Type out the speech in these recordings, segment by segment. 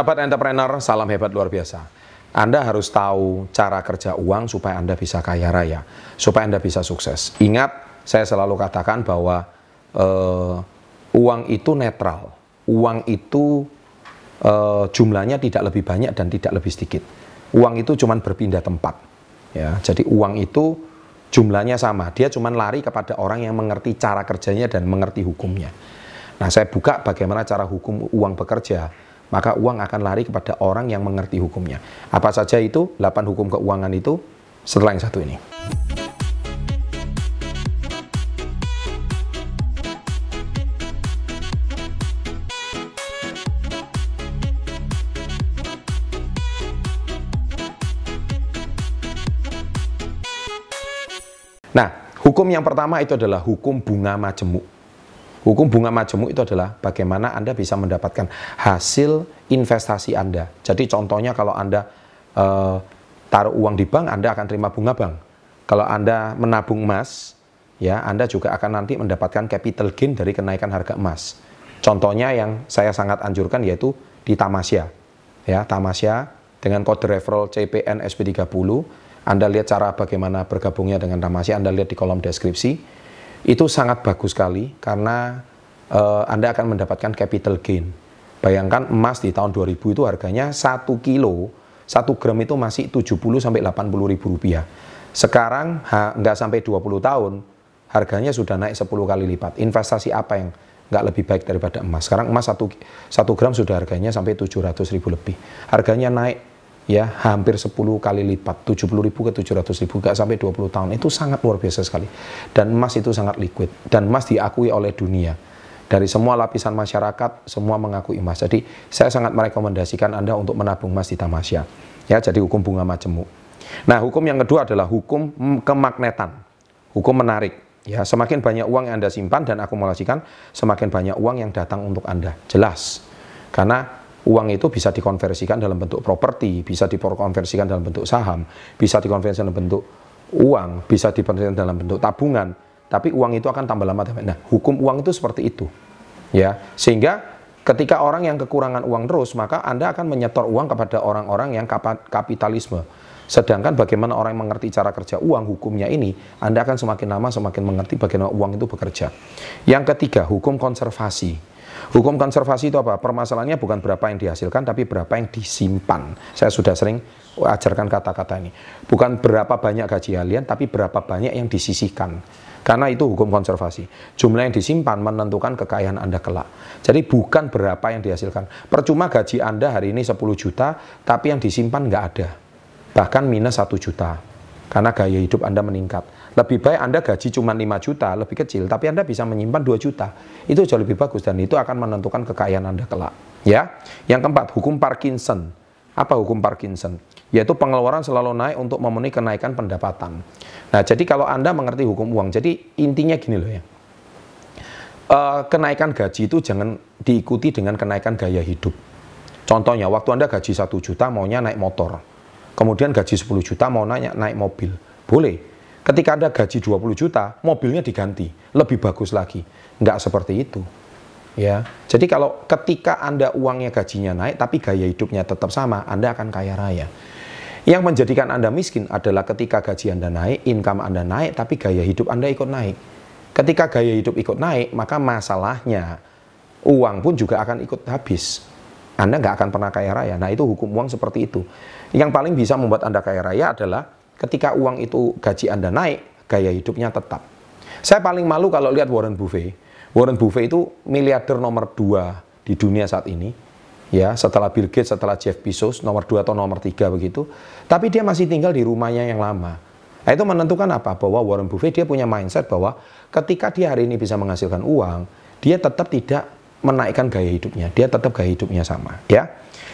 Sahabat entrepreneur, salam hebat luar biasa. Anda harus tahu cara kerja uang supaya Anda bisa kaya raya, supaya Anda bisa sukses. Ingat, saya selalu katakan bahwa uh, uang itu netral. Uang itu uh, jumlahnya tidak lebih banyak dan tidak lebih sedikit. Uang itu cuma berpindah tempat. Ya, jadi uang itu jumlahnya sama. Dia cuma lari kepada orang yang mengerti cara kerjanya dan mengerti hukumnya. Nah, saya buka bagaimana cara hukum uang bekerja maka uang akan lari kepada orang yang mengerti hukumnya. Apa saja itu? 8 hukum keuangan itu setelah yang satu ini. Nah, hukum yang pertama itu adalah hukum bunga majemuk. Hukum bunga majemuk itu adalah bagaimana Anda bisa mendapatkan hasil investasi Anda. Jadi contohnya kalau Anda uh, taruh uang di bank, Anda akan terima bunga bank. Kalau Anda menabung emas, ya Anda juga akan nanti mendapatkan capital gain dari kenaikan harga emas. Contohnya yang saya sangat anjurkan yaitu di Tamasya. Ya, Tamasya dengan kode referral CPN SP30, Anda lihat cara bagaimana bergabungnya dengan Tamasya, Anda lihat di kolom deskripsi itu sangat bagus sekali karena uh, Anda akan mendapatkan capital gain. Bayangkan emas di tahun 2000 itu harganya 1 kilo, 1 gram itu masih 70 sampai 80 ribu rupiah. Sekarang ha, nggak sampai 20 tahun, harganya sudah naik 10 kali lipat. Investasi apa yang nggak lebih baik daripada emas? Sekarang emas 1, 1 gram sudah harganya sampai 700 ribu lebih. Harganya naik ya hampir 10 kali lipat 70 ribu ke 700 ribu gak sampai 20 tahun. Itu sangat luar biasa sekali. Dan emas itu sangat liquid. Dan emas diakui oleh dunia. Dari semua lapisan masyarakat semua mengakui emas. Jadi saya sangat merekomendasikan Anda untuk menabung emas di Tamasya. Ya jadi hukum bunga majemuk. Nah hukum yang kedua adalah hukum kemagnetan hukum menarik. Ya semakin banyak uang yang Anda simpan dan akumulasikan semakin banyak uang yang datang untuk Anda. Jelas. Karena uang itu bisa dikonversikan dalam bentuk properti, bisa dikonversikan dalam bentuk saham, bisa dikonversikan dalam bentuk uang, bisa dikonversikan dalam bentuk tabungan, tapi uang itu akan tambah lama. Nah, hukum uang itu seperti itu. Ya, sehingga ketika orang yang kekurangan uang terus, maka Anda akan menyetor uang kepada orang-orang yang kapitalisme. Sedangkan bagaimana orang yang mengerti cara kerja uang, hukumnya ini, Anda akan semakin lama semakin mengerti bagaimana uang itu bekerja. Yang ketiga, hukum konservasi. Hukum konservasi itu apa? Permasalahannya bukan berapa yang dihasilkan, tapi berapa yang disimpan. Saya sudah sering ajarkan kata-kata ini. Bukan berapa banyak gaji kalian, tapi berapa banyak yang disisihkan. Karena itu hukum konservasi. Jumlah yang disimpan menentukan kekayaan Anda kelak. Jadi bukan berapa yang dihasilkan. Percuma gaji Anda hari ini 10 juta, tapi yang disimpan nggak ada. Bahkan minus 1 juta. Karena gaya hidup Anda meningkat. Lebih baik Anda gaji cuma 5 juta, lebih kecil, tapi Anda bisa menyimpan 2 juta. Itu jauh lebih bagus dan itu akan menentukan kekayaan Anda kelak. Ya. Yang keempat, hukum Parkinson. Apa hukum Parkinson? Yaitu pengeluaran selalu naik untuk memenuhi kenaikan pendapatan. Nah, jadi kalau Anda mengerti hukum uang, jadi intinya gini loh ya. Uh, kenaikan gaji itu jangan diikuti dengan kenaikan gaya hidup. Contohnya, waktu Anda gaji 1 juta maunya naik motor. Kemudian gaji 10 juta mau naik, naik mobil. Boleh. Ketika Anda gaji 20 juta, mobilnya diganti, lebih bagus lagi. Enggak seperti itu. Ya. Jadi kalau ketika Anda uangnya gajinya naik tapi gaya hidupnya tetap sama, Anda akan kaya raya. Yang menjadikan Anda miskin adalah ketika gaji Anda naik, income Anda naik tapi gaya hidup Anda ikut naik. Ketika gaya hidup ikut naik, maka masalahnya uang pun juga akan ikut habis. Anda nggak akan pernah kaya raya. Nah itu hukum uang seperti itu. Yang paling bisa membuat Anda kaya raya adalah ketika uang itu gaji Anda naik, gaya hidupnya tetap. Saya paling malu kalau lihat Warren Buffett. Warren Buffett itu miliarder nomor dua di dunia saat ini. Ya, setelah Bill Gates, setelah Jeff Bezos, nomor dua atau nomor tiga begitu. Tapi dia masih tinggal di rumahnya yang lama. Nah, itu menentukan apa? Bahwa Warren Buffett dia punya mindset bahwa ketika dia hari ini bisa menghasilkan uang, dia tetap tidak menaikkan gaya hidupnya. Dia tetap gaya hidupnya sama. Ya.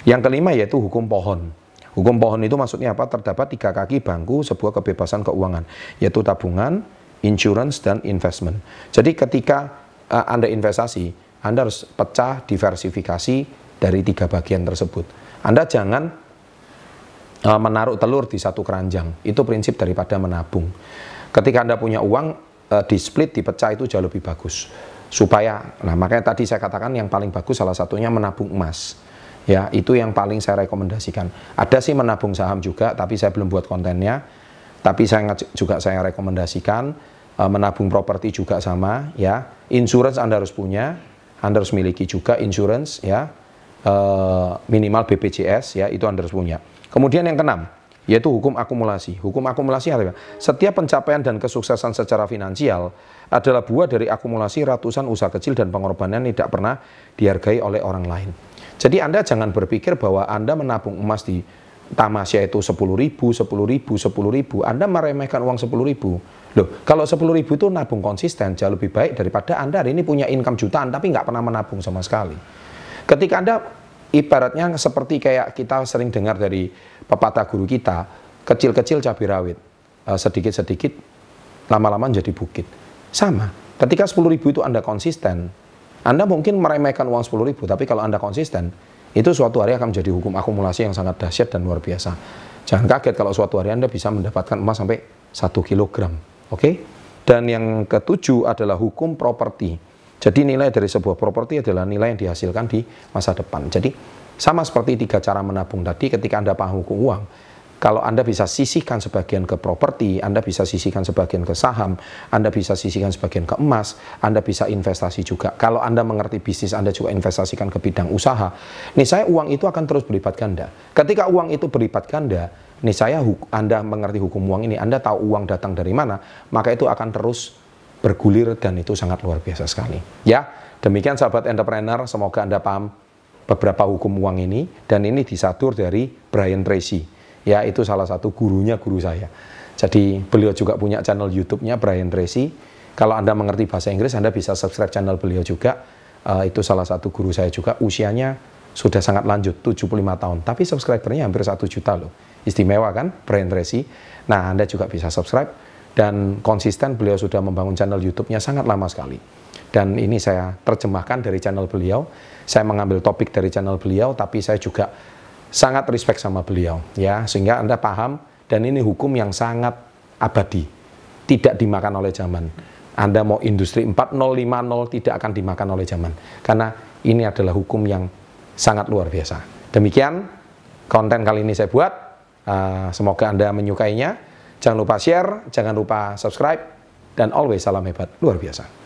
Yang kelima yaitu hukum pohon. Hukum pohon itu maksudnya apa? Terdapat tiga kaki bangku sebuah kebebasan keuangan, yaitu tabungan, insurance, dan investment. Jadi ketika uh, Anda investasi, Anda harus pecah diversifikasi dari tiga bagian tersebut. Anda jangan uh, menaruh telur di satu keranjang. Itu prinsip daripada menabung. Ketika Anda punya uang, uh, di split, dipecah itu jauh lebih bagus. Supaya, nah makanya tadi saya katakan yang paling bagus salah satunya menabung emas Ya, itu yang paling saya rekomendasikan. Ada sih menabung saham juga, tapi saya belum buat kontennya. Tapi saya juga saya rekomendasikan uh, menabung properti juga sama, ya. Insurance Anda harus punya, Anda harus miliki juga insurance, ya. Uh, minimal BPJS, ya, itu Anda harus punya. Kemudian yang keenam, yaitu hukum akumulasi. Hukum akumulasi adalah setiap pencapaian dan kesuksesan secara finansial adalah buah dari akumulasi ratusan usaha kecil dan pengorbanan yang tidak pernah dihargai oleh orang lain. Jadi Anda jangan berpikir bahwa Anda menabung emas di Tamasya itu 10 ribu, 10 ribu, 10 ribu, Anda meremehkan uang 10 ribu. Loh, kalau 10 ribu itu nabung konsisten, jauh lebih baik daripada Anda hari ini punya income jutaan tapi nggak pernah menabung sama sekali. Ketika Anda ibaratnya seperti kayak kita sering dengar dari pepatah guru kita, kecil-kecil cabai rawit, eh, sedikit-sedikit lama-lama jadi bukit. Sama, ketika 10 ribu itu Anda konsisten, anda mungkin meremehkan uang 10 ribu, tapi kalau Anda konsisten, itu suatu hari akan menjadi hukum akumulasi yang sangat dahsyat dan luar biasa. Jangan kaget kalau suatu hari Anda bisa mendapatkan emas sampai 1 kilogram. Oke? Okay? Dan yang ketujuh adalah hukum properti. Jadi nilai dari sebuah properti adalah nilai yang dihasilkan di masa depan. Jadi sama seperti tiga cara menabung tadi ketika Anda paham hukum uang, kalau Anda bisa sisihkan sebagian ke properti, Anda bisa sisihkan sebagian ke saham, Anda bisa sisihkan sebagian ke emas, Anda bisa investasi juga. Kalau Anda mengerti bisnis, Anda juga investasikan ke bidang usaha. Nih saya uang itu akan terus berlipat ganda. Ketika uang itu berlipat ganda, nih saya Anda mengerti hukum uang ini, Anda tahu uang datang dari mana, maka itu akan terus bergulir dan itu sangat luar biasa sekali. Ya, demikian sahabat entrepreneur, semoga Anda paham beberapa hukum uang ini dan ini disatur dari Brian Tracy ya itu salah satu gurunya guru saya. Jadi beliau juga punya channel YouTube-nya Brian Tracy. Kalau Anda mengerti bahasa Inggris, Anda bisa subscribe channel beliau juga. Uh, itu salah satu guru saya juga. Usianya sudah sangat lanjut, 75 tahun. Tapi subscribernya hampir satu juta loh. Istimewa kan, Brian Tracy. Nah, Anda juga bisa subscribe. Dan konsisten beliau sudah membangun channel YouTube-nya sangat lama sekali. Dan ini saya terjemahkan dari channel beliau. Saya mengambil topik dari channel beliau, tapi saya juga sangat respect sama beliau ya. Sehingga Anda paham dan ini hukum yang sangat abadi. Tidak dimakan oleh zaman. Anda mau industri 4050 tidak akan dimakan oleh zaman. Karena ini adalah hukum yang sangat luar biasa. Demikian konten kali ini saya buat. Uh, semoga Anda menyukainya jangan lupa share jangan lupa subscribe dan always salam hebat. Luar biasa